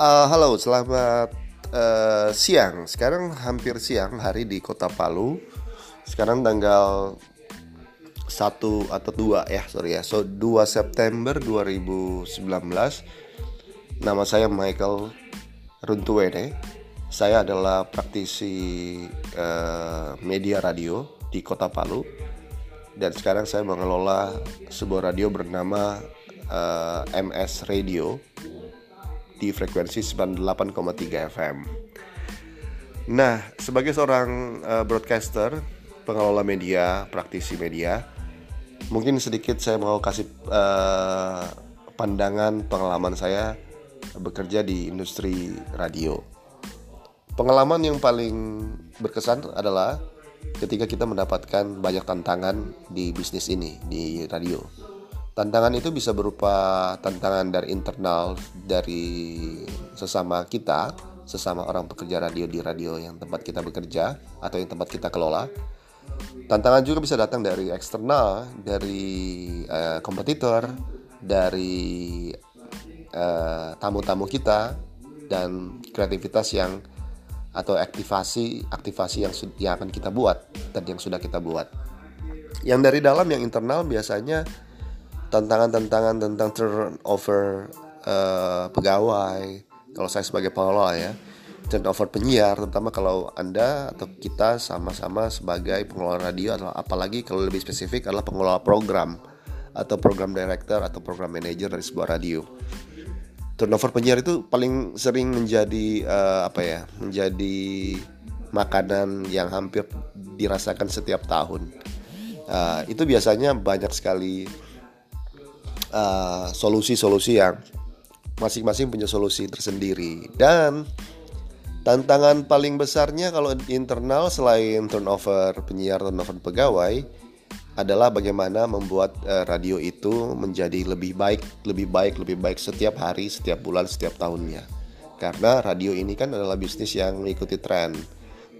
Uh, halo, selamat uh, siang. Sekarang hampir siang hari di Kota Palu. Sekarang tanggal 1 atau 2 ya, sorry ya. So 2 September 2019. Nama saya Michael Runtuwene. Saya adalah praktisi uh, media radio di Kota Palu. Dan sekarang saya mengelola sebuah radio bernama uh, MS Radio di frekuensi 98,3 FM. Nah, sebagai seorang uh, broadcaster, pengelola media, praktisi media, mungkin sedikit saya mau kasih uh, pandangan pengalaman saya bekerja di industri radio. Pengalaman yang paling berkesan adalah ketika kita mendapatkan banyak tantangan di bisnis ini, di radio Tantangan itu bisa berupa tantangan dari internal dari sesama kita, sesama orang pekerja radio di radio yang tempat kita bekerja atau yang tempat kita kelola. Tantangan juga bisa datang dari eksternal, dari uh, kompetitor, dari uh, tamu-tamu kita dan kreativitas yang atau aktivasi aktivasi yang yang akan kita buat dan yang sudah kita buat. Yang dari dalam yang internal biasanya tantangan-tantangan tentang turnover uh, pegawai kalau saya sebagai pengelola ya turnover penyiar terutama kalau anda atau kita sama-sama sebagai pengelola radio atau apalagi kalau lebih spesifik adalah pengelola program atau program director atau program manager dari sebuah radio. Turnover penyiar itu paling sering menjadi uh, apa ya menjadi makanan yang hampir dirasakan setiap tahun. Uh, itu biasanya banyak sekali Eh, solusi-solusi uh, yang masing-masing punya solusi tersendiri dan tantangan paling besarnya kalau internal selain turnover penyiar turnover pegawai adalah bagaimana membuat uh, radio itu menjadi lebih baik, lebih baik, lebih baik setiap hari, setiap bulan, setiap tahunnya. Karena radio ini kan adalah bisnis yang mengikuti tren,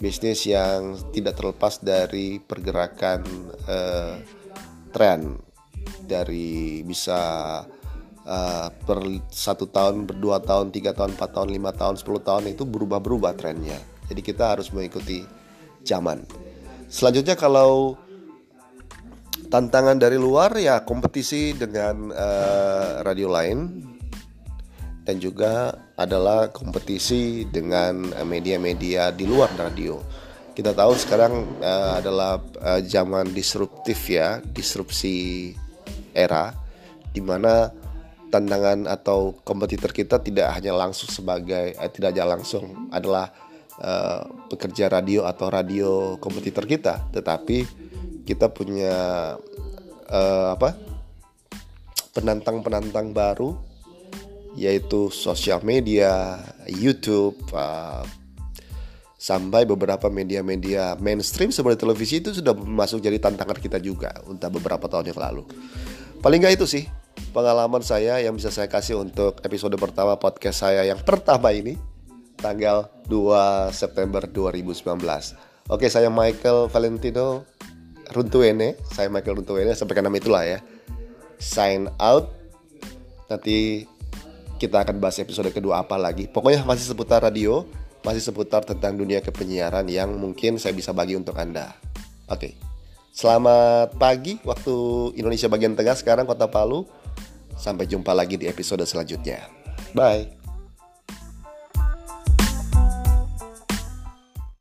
bisnis yang tidak terlepas dari pergerakan uh, tren dari bisa uh, per satu tahun, berdua tahun, tiga tahun, empat tahun, lima tahun, sepuluh tahun itu berubah-berubah trennya. Jadi kita harus mengikuti zaman. Selanjutnya kalau tantangan dari luar ya kompetisi dengan uh, radio lain dan juga adalah kompetisi dengan media-media di luar radio. Kita tahu sekarang uh, adalah uh, zaman disruptif ya, disrupsi era di mana tantangan atau kompetitor kita tidak hanya langsung sebagai eh, tidak hanya langsung adalah uh, pekerja radio atau radio kompetitor kita, tetapi kita punya uh, apa penantang-penantang baru yaitu sosial media, YouTube, uh, sampai beberapa media-media mainstream seperti televisi itu sudah masuk jadi tantangan kita juga untuk beberapa tahun yang lalu. Paling nggak itu sih pengalaman saya yang bisa saya kasih untuk episode pertama podcast saya yang pertama ini tanggal 2 September 2019. Oke, saya Michael Valentino Runtuene, saya Michael Runtuene sampai ke nama itulah ya. Sign out. Nanti kita akan bahas episode kedua apa lagi. Pokoknya masih seputar radio, masih seputar tentang dunia kepenyiaran yang mungkin saya bisa bagi untuk Anda. Oke. Selamat pagi waktu Indonesia bagian tengah sekarang Kota Palu. Sampai jumpa lagi di episode selanjutnya. Bye.